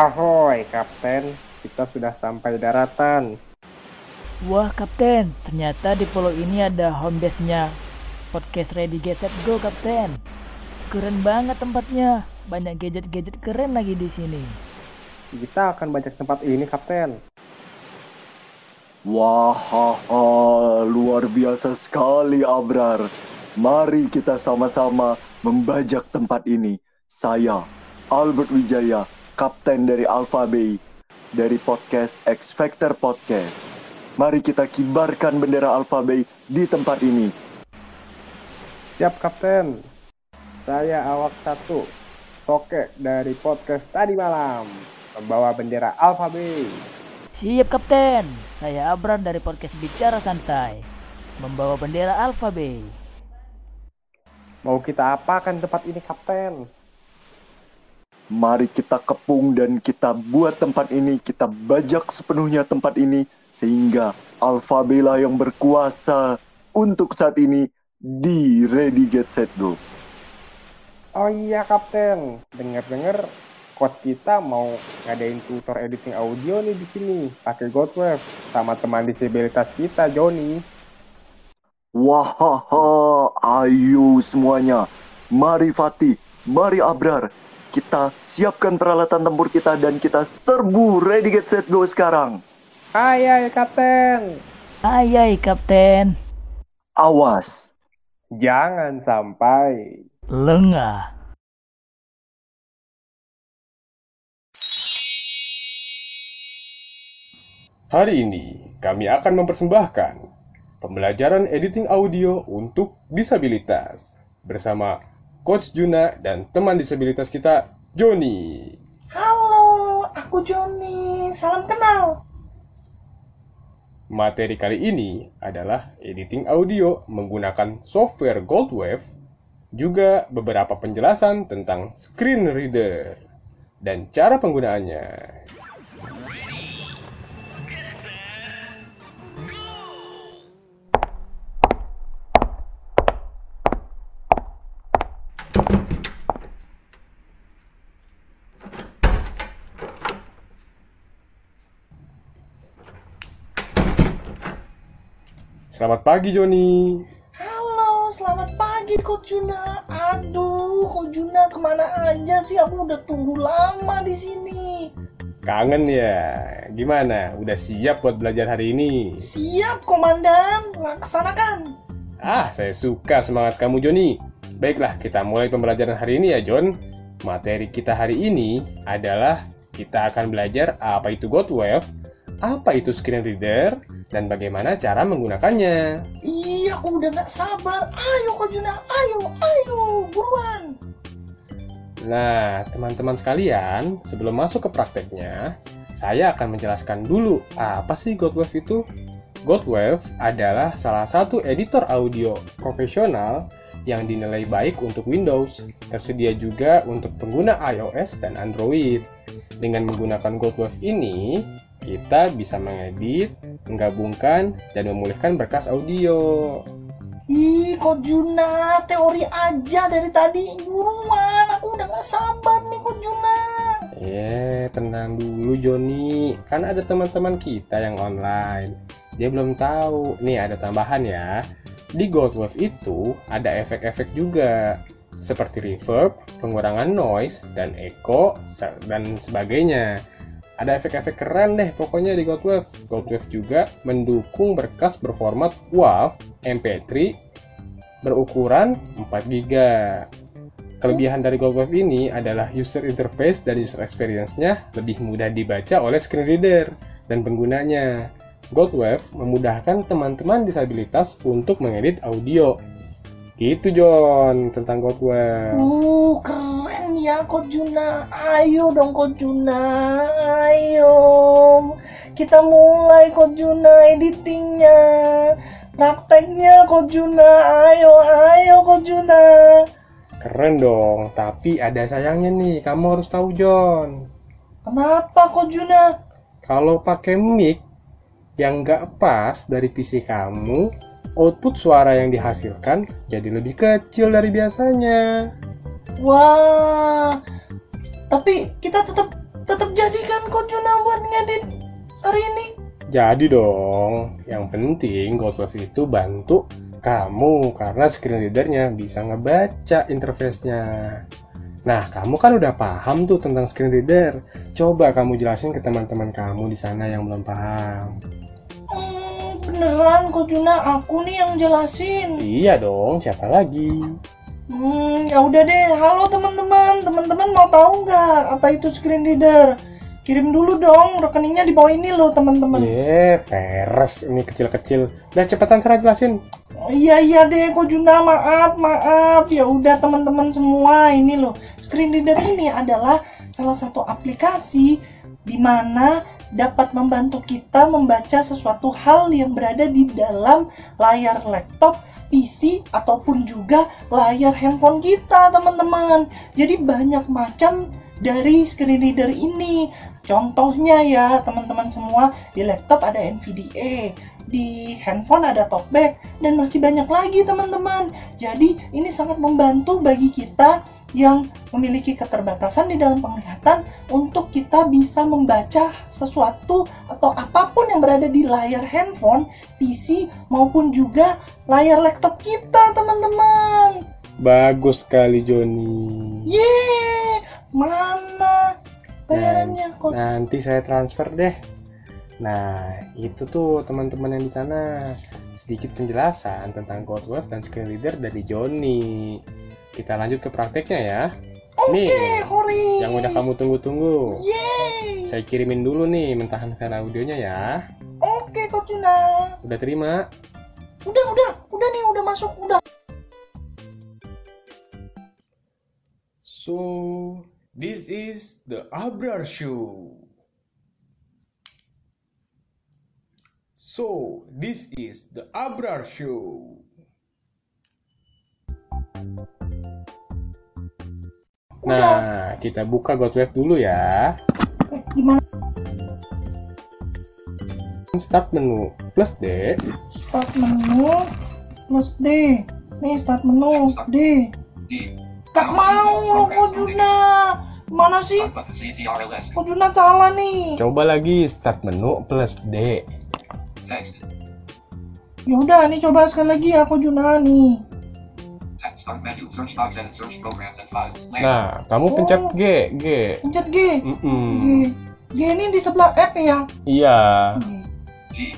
Ahoy, Kapten. Kita sudah sampai daratan. Wah, Kapten. Ternyata di pulau ini ada home base-nya. Podcast Ready Get Set Go, Kapten. Keren banget tempatnya. Banyak gadget-gadget keren lagi di sini. Kita akan banyak tempat ini, Kapten. Wah, luar biasa sekali Abrar. Mari kita sama-sama membajak tempat ini. Saya, Albert Wijaya, Kapten dari Alpha Bay, dari podcast X Factor Podcast. Mari kita kibarkan bendera Alpha Bay di tempat ini. Siap, Kapten. Saya awak satu, Toke dari podcast tadi malam, membawa bendera Alpha Bay. Siap, Kapten. Saya Abran dari podcast Bicara Santai, membawa bendera Alpha Bay. Mau kita apakan tempat ini, Kapten? Mari kita kepung dan kita buat tempat ini, kita bajak sepenuhnya tempat ini, sehingga Alpha Bella yang berkuasa untuk saat ini di Ready Get Set Go. Oh iya, Kapten. Dengar-dengar coach kita mau ngadain tutor editing audio nih di sini pakai Godwave sama teman disabilitas kita Joni. Wahaha, ayo semuanya. Mari Fatih, mari Abrar. Kita siapkan peralatan tempur kita dan kita serbu ready get set go sekarang. Ayai Kapten. Ayai, Kapten. Awas. Jangan sampai Lengah. Hari ini kami akan mempersembahkan pembelajaran editing audio untuk disabilitas bersama Coach Juna dan teman disabilitas kita Joni. Halo, aku Joni. Salam kenal. Materi kali ini adalah editing audio menggunakan software Goldwave, juga beberapa penjelasan tentang screen reader dan cara penggunaannya. Selamat pagi Joni. Halo, selamat pagi Coach Juna. Aduh, Coach Juna ke mana aja sih? Aku udah tunggu lama di sini. Kangen ya? Gimana? Udah siap buat belajar hari ini? Siap, Komandan. Laksanakan. Ah, saya suka semangat kamu Joni. Baiklah, kita mulai pembelajaran hari ini ya John. Materi kita hari ini adalah kita akan belajar apa itu Godwave, apa itu screen reader, dan bagaimana cara menggunakannya. Iya, aku udah gak sabar. Ayo, Coach Juna. Ayo, ayo. Buruan. Nah, teman-teman sekalian, sebelum masuk ke prakteknya, saya akan menjelaskan dulu apa sih Godwave itu. Godwave adalah salah satu editor audio profesional yang dinilai baik untuk Windows. Tersedia juga untuk pengguna iOS dan Android. Dengan menggunakan Godwave ini, kita bisa mengedit, menggabungkan, dan memulihkan berkas audio. Ih, Coach Juna. Teori aja dari tadi. Buruan. Aku udah gak sabar nih, Coach Juna. Eh, tenang dulu Joni. Kan ada teman-teman kita yang online. Dia belum tahu. Nih ada tambahan ya. Di Goldwave itu ada efek-efek juga. Seperti reverb, pengurangan noise, dan echo, dan sebagainya. Ada efek-efek keren deh pokoknya di Goldwave. Goldwave juga mendukung berkas berformat WAV, MP3, berukuran 4 GB. Kelebihan dari Goldwave ini adalah user interface dan user experience-nya lebih mudah dibaca oleh screen reader dan penggunanya. Goldwave memudahkan teman-teman disabilitas untuk mengedit audio. Gitu John tentang Goldwave. Uh, keren ya Coach Juna. Ayo dong Coach Juna. Ayo. Kita mulai Coach Juna editingnya. Prakteknya Coach Juna. Ayo, ayo Coach Juna. Keren dong, tapi ada sayangnya nih, kamu harus tahu John. Kenapa Coach Juna? Kalau pakai mic yang nggak pas dari PC kamu, output suara yang dihasilkan jadi lebih kecil dari biasanya. Wah, tapi kita tetap tetap jadikan kok Juna buat ngedit hari ini. Jadi dong, yang penting Godwave itu bantu kamu karena screen readernya bisa ngebaca interface-nya. Nah, kamu kan udah paham tuh tentang screen reader. Coba kamu jelasin ke teman-teman kamu di sana yang belum paham. Hmm, beneran kok Juna, aku nih yang jelasin. Iya dong, siapa lagi? Hmm, ya udah deh. Halo teman-teman, teman-teman mau tahu nggak apa itu screen reader? Kirim dulu dong rekeningnya di bawah ini loh teman-teman. Ye, peres ini kecil-kecil. Udah cepetan serah jelasin. Oh, iya iya deh, kok Juna maaf maaf. Ya udah teman-teman semua ini loh. Screen reader ini adalah salah satu aplikasi di mana dapat membantu kita membaca sesuatu hal yang berada di dalam layar laptop, PC ataupun juga layar handphone kita, teman-teman. Jadi banyak macam dari screen reader ini. Contohnya ya, teman-teman semua, di laptop ada NVDA, di handphone ada talkback, dan masih banyak lagi, teman-teman. Jadi, ini sangat membantu bagi kita yang memiliki keterbatasan di dalam penglihatan untuk kita bisa membaca sesuatu atau apa pun yang berada di layar handphone, PC maupun juga layar laptop kita, teman-teman. Bagus sekali Joni. Yeay, mana bayarannya kok? Nanti saya transfer deh. Nah, itu tuh teman-teman yang di sana sedikit penjelasan tentang GoldWave dan screen reader dari Joni. Kita lanjut ke prakteknya ya. Nih, Eh, Hori. yang udah kamu tunggu-tunggu. Yeay. Saya kirimin dulu nih mentahan file audionya ya. Oke, Kak Tuna. Udah terima? Udah, udah, udah nih, udah masuk, udah. So, this is the Abrar Show. So, this is the Abrar Show. Nah, kita buka GoldWave dulu ya. Eh, gimana? Start menu plus D. Start menu plus D. Nih, start menu D. Gak mau, Kak Juna. Mana sih? Kak Juna salah nih. Coba lagi start menu plus D. Ya udah, nih coba sekali lagi ya, Juna nih. Nah, kamu pencet G, G. Pencet G. G. Mm-mm. G ini di sebelah F ya. Iya. G. G.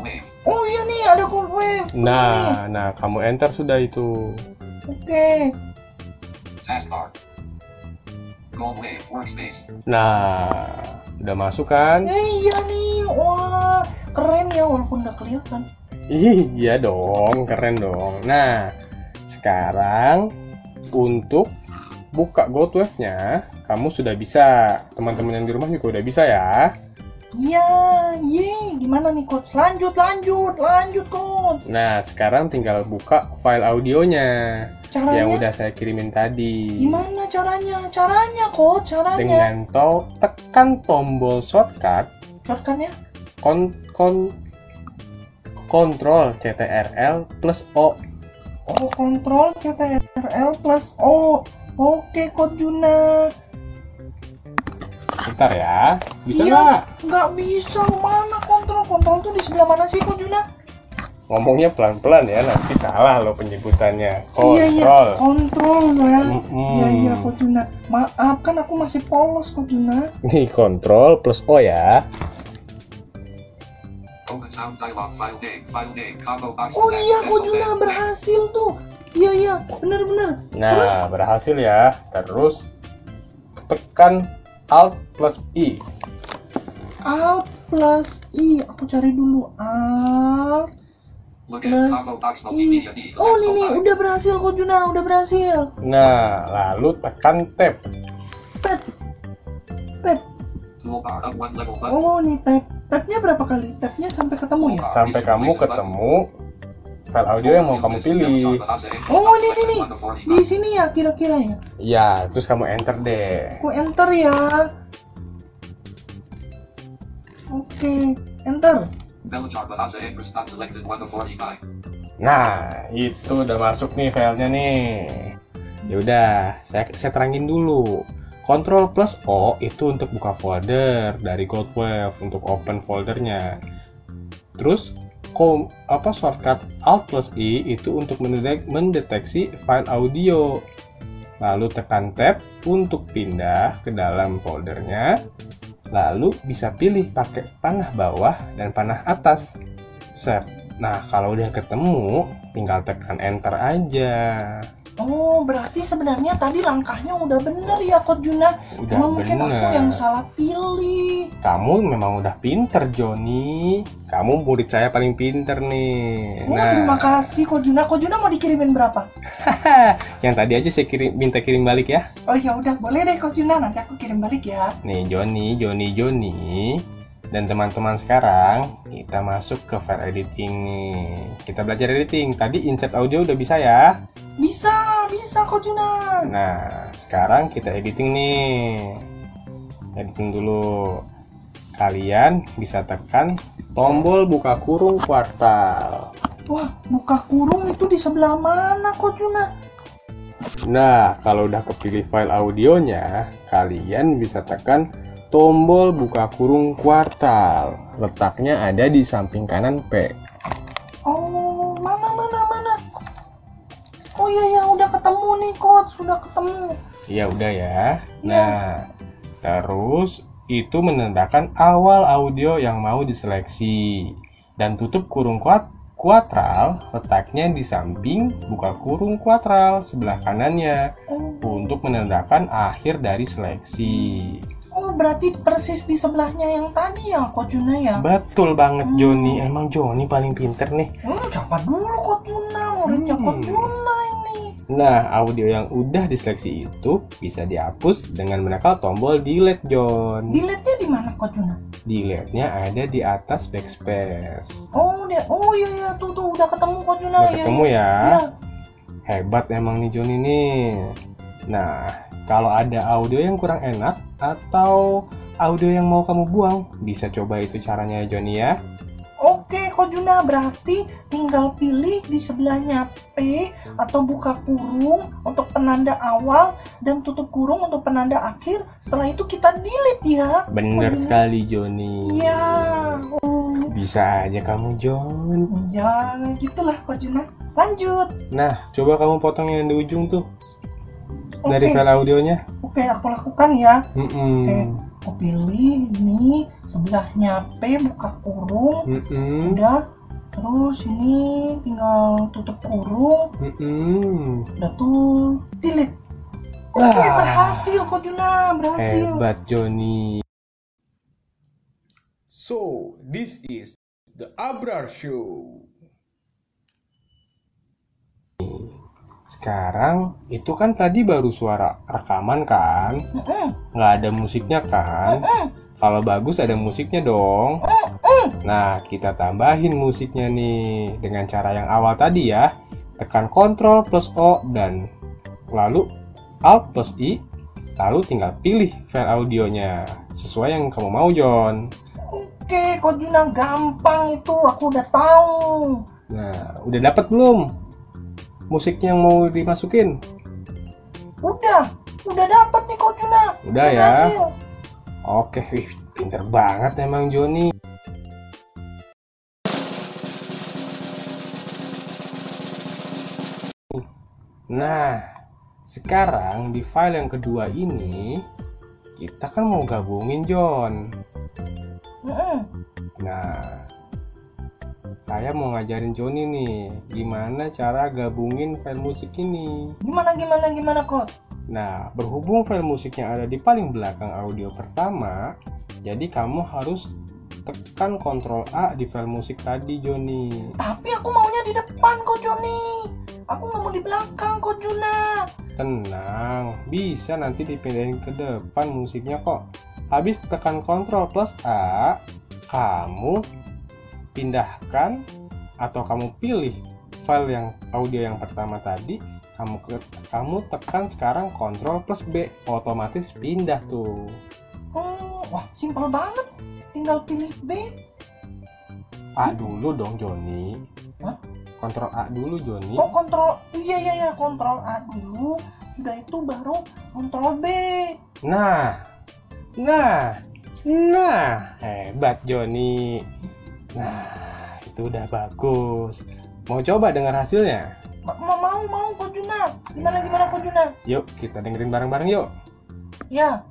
Wave. Oh iya nih, ada cold wave. Nah, nah kamu enter sudah itu. Oke. Taskbar. Gold wave workspace. Nah, udah masuk kan? Ya iya nih, wah keren ya walaupun nggak kelihatan. Iya dong, keren dong. Nah, sekarang untuk buka GoToWave-nya, kamu sudah bisa. Teman-teman yang di rumah juga udah bisa ya. Iya, ye, gimana nih coach? Lanjut, lanjut, lanjut coach. Nah, sekarang tinggal buka file audionya Caranya yang udah saya kirimin tadi. gimana caranya? Caranya coach, caranya. Dengan to tekan tombol shortcut Shortcutnya? kon kon kontrol CTRL plus O. Oh, kontrol CTRL plus O. Oke, coach Juna. Bentar ya. Bisa Iya. nggak? Nggak bisa, mana kontrol? Kontrol tuh di sebelah mana sih, coach Juna? Ngomongnya pelan-pelan ya, nanti salah loh penyebutannya. Iya, iya. Kontrol. Kontrol ya. Mm-mm. Iya, iya, coach Juna. Maaf, kan aku masih polos, coach Juna. Nih kontrol plus O ya. Oh iya, coach open. Juna berhasil tuh. Iya, iya, bener-bener. Terus? Nah, berhasil ya. Terus tekan Alt plus I. Alt plus I. Aku cari dulu. Alt plus I. Oh, ini nih, udah berhasil kok Juna, udah berhasil. Nah, lalu tekan Tab. Tab. Tab. Oh, nih tab. Tabnya berapa kali? Tabnya sampai ketemu ya? Sampai kamu ketemu file audio yang mau kamu pilih. Oh, ini sini. Di sini ya kira-kira ya. Ya, terus kamu enter deh. Aku enter ya. Oke, enter. Belajar bahasa Inggris not selected 1 of 45. Nah, itu udah masuk nih filenya nih. Ya udah, saya saya terangin dulu. Ctrl plus O itu untuk buka folder dari GoldWave untuk open foldernya. Terus kom, apa shortcut Alt plus I itu untuk mendeteksi file audio. Lalu tekan tab untuk pindah ke dalam foldernya. Lalu bisa pilih pakai panah bawah dan panah atas. Set. Nah, kalau udah ketemu, tinggal tekan enter aja. Oh, berarti sebenarnya tadi langkahnya udah bener ya, Coach Juna. Udah Cuma mungkin aku yang salah pilih. Kamu memang udah pinter, Joni. Kamu murid saya paling pinter nih. Oh, terima kasih, Coach Juna. Coach Juna mau dikirimin berapa? yang tadi aja saya kirim minta kirim balik ya. Oh ya udah, boleh deh, Coach Juna. Nanti aku kirim balik ya. Nih, Joni, Joni, Joni. Dan teman-teman sekarang kita masuk ke file editing nih. Kita belajar editing. Tadi insert audio udah bisa ya. Bisa, bisa, Coach Juna. Nah, sekarang kita editing nih. Editing dulu. Kalian bisa tekan tombol buka kurung kuartal. Wah, buka kurung itu di sebelah mana, Coach Juna? Nah, kalau udah kepilih file audionya, kalian bisa tekan tombol buka kurung kuartal. Letaknya ada di samping kanan P. Oh, mana, mana, mana? Oh iya, ya, udah ketemu nih, Coach. Sudah ketemu. Ya udah ya. Nah, terus itu menandakan awal audio yang mau diseleksi. Dan tutup kurung kuat kuatral letaknya di samping buka kurung kuatral sebelah kanannya Oh, untuk menandakan akhir dari seleksi. Berarti persis di sebelahnya yang tadi ya, Coach Juna ya? Betul banget Joni, emang Joni paling pinter nih. Hmm, siapa dulu Coach Juna? Muridnya Hmm. Coach Juna ini. Nah, audio yang udah diseleksi itu bisa dihapus dengan menekan tombol delete John. Delete-nya di mana, Coach Juna? Delete-nya ada di atas backspace. Oh, dia, oh iya iya tuh tuh udah ketemu Coach Juna Udah ya. ketemu ya? Iya. Hebat emang nih Joni nih. Nah, kalau ada audio yang kurang enak atau audio yang mau kamu buang, bisa coba itu caranya ya Joni ya. Oke, Coach Juna berarti tinggal pilih di sebelahnya P atau buka kurung untuk penanda awal dan tutup kurung untuk penanda akhir. Setelah itu kita delete ya. Bener iya. sekali Joni. Iya. Oh, Bisa aja kamu John. ya gitulah Coach Juna. Lanjut. Nah, coba kamu potong yang di ujung tuh dari Oke. file audionya. Oke, aku lakukan ya. Mm-mm. Oke. Aku pilih ini sebelahnya P buka kurung. Mm-mm. Udah. Terus ini tinggal tutup kurung. Mm-mm. Udah tuh delete. Oke, Wah. berhasil Kak Juna, berhasil. Hebat Joni. So, this is the Abrar Show. Sekarang itu kan tadi baru suara rekaman kan? Nggak ada musiknya kan? Kalau bagus ada musiknya dong. Nah, kita tambahin musiknya nih dengan cara yang awal tadi ya. Tekan Ctrl plus O dan lalu Alt plus I. Lalu tinggal pilih file audionya sesuai yang kamu mau, John. Oke, Kak Juna gampang itu, aku udah tahu. Nah, udah dapat belum musiknya yang mau dimasukin? Udah, udah dapat nih Kak Juna. Udah ya. Berhasil. Oke, wih, pinter banget emang Joni. Nah, sekarang di file yang kedua ini kita kan mau gabungin John. Nah, saya mau ngajarin Joni nih gimana cara gabungin file musik ini. Gimana gimana gimana Kak? Nah, berhubung file musiknya ada di paling belakang audio pertama, jadi kamu harus tekan Ctrl A di file musik tadi, Joni. Tapi aku maunya di depan Kak Joni. Aku nggak mau di belakang Kak Juna. Tenang, bisa nanti dipindahin ke depan musiknya kok. Habis tekan Ctrl plus A, kamu pindahkan atau kamu pilih file yang audio yang pertama tadi, kamu ke, kamu tekan sekarang Ctrl plus B, otomatis pindah tuh. Hmm, wah simpel banget. Tinggal pilih B. A dulu dong Joni. Hah? Kontrol A dulu Joni. Oh kontrol, iya iya iya kontrol A dulu. Sudah itu baru kontrol B. Nah, nah, nah, hebat Joni. Nah, itu udah bagus. Mau coba dengar hasilnya? Ma- ma- mau mau Kak Juna. Gimana gimana Kak Juna? Yuk, kita dengerin bareng-bareng yuk. Ya.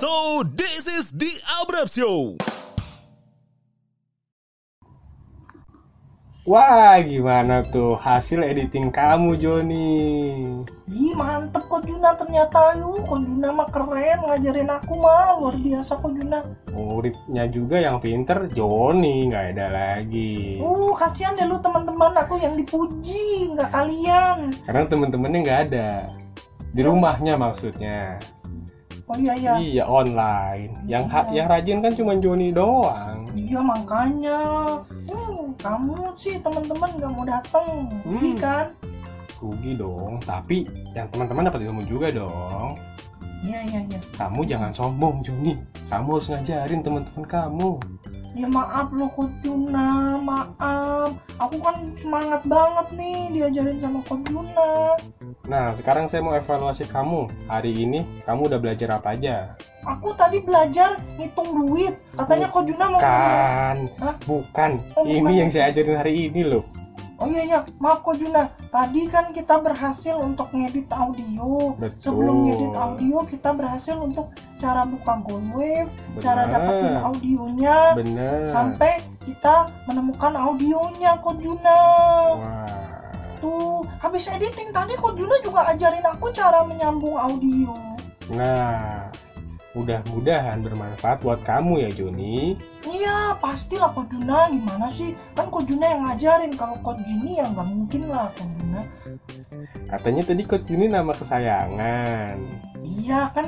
So this is the Abrar Show. Wah, gimana tuh hasil editing kamu, Joni? Ih mantep Kak Juna ternyata yuk. Kak Juna mah keren ngajarin aku mah luar biasa Kak Juna. Muridnya juga yang pinter, Joni, nggak ada lagi. Uh kasihan deh lu teman-teman aku yang dipuji nggak kalian. Karena temen-temennya nggak ada. Di rumahnya maksudnya. Oh iya iya. Iya, online. Yang Iya. yang rajin kan cuma Joni doang. Iya makanya. Hmm, kamu sih teman-teman nggak mau datang, rugi Hmm. kan? Rugi dong, tapi yang teman-teman dapat ilmu juga dong. Iya iya iya. Kamu jangan sombong, Joni. Kamu harus ngajarin teman-teman kamu. Ya maaf loh Kak Juna, maaf. Aku kan semangat banget nih diajarin sama Kak Juna. Nah, sekarang saya mau evaluasi kamu. Hari ini kamu udah belajar apa aja? Aku tadi belajar ngitung duit. Katanya Kak Juna mau Bukan, Hah? bukan. Oh, Ini bukan. yang saya ajarin hari ini loh. Oh iya iya, maaf Kak Juna. Tadi kan kita berhasil untuk ngedit audio. Betul. Sebelum ngedit audio kita berhasil untuk cara buka Goldwave, cara dapetin audionya, bener. sampai kita menemukan audionya Kak Juna. Wah, Tuh, habis editing tadi Kak Juna juga ajarin aku cara menyambung audio. nah, mudah-mudahan bermanfaat buat kamu ya, Joni. Iya, pastilah Kak Juna. Gimana sih? Kan Kak Juna yang ngajarin. Kalau Kak Juni ya nggak mungkin lah Kak Juna. Katanya tadi Coach Juni nama kesayangan. Iya kan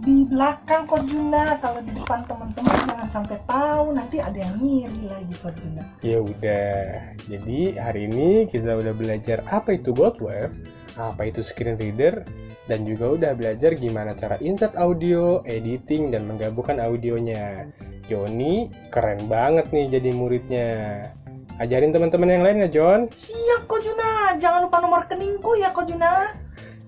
di belakang Kak Juna. Kalau di depan teman-teman jangan sampai tahu. Nanti ada yang ngiri lagi Kak Juna. Ya udah. Jadi hari ini kita udah belajar apa itu Godwave, apa itu screen reader, dan juga udah belajar gimana cara insert audio, editing, dan menggabungkan audionya. Joni keren banget nih jadi muridnya. Ajarin teman-teman yang lain ya, John. Siap Kak Juna. Jangan lupa nomor rekeningku ya Kak Juna.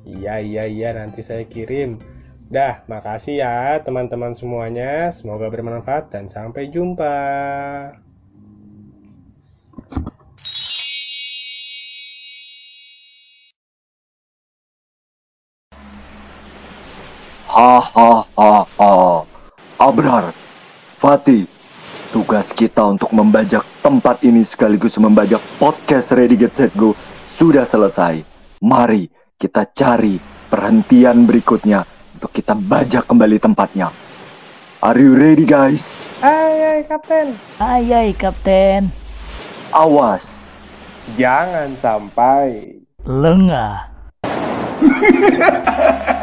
Iya, iya, iya, nanti saya kirim. Dah, makasih ya teman-teman semuanya. Semoga bermanfaat dan sampai jumpa. Hahaha. Abrar, Fatih, tugas kita untuk membajak tempat ini sekaligus membajak podcast Ready Get Set Go sudah selesai. Mari kita cari perhentian berikutnya untuk kita bajak kembali tempatnya. Are you ready guys? Hai, hai, kapten. Ayai, Kapten. Awas, Jangan sampai Lengah.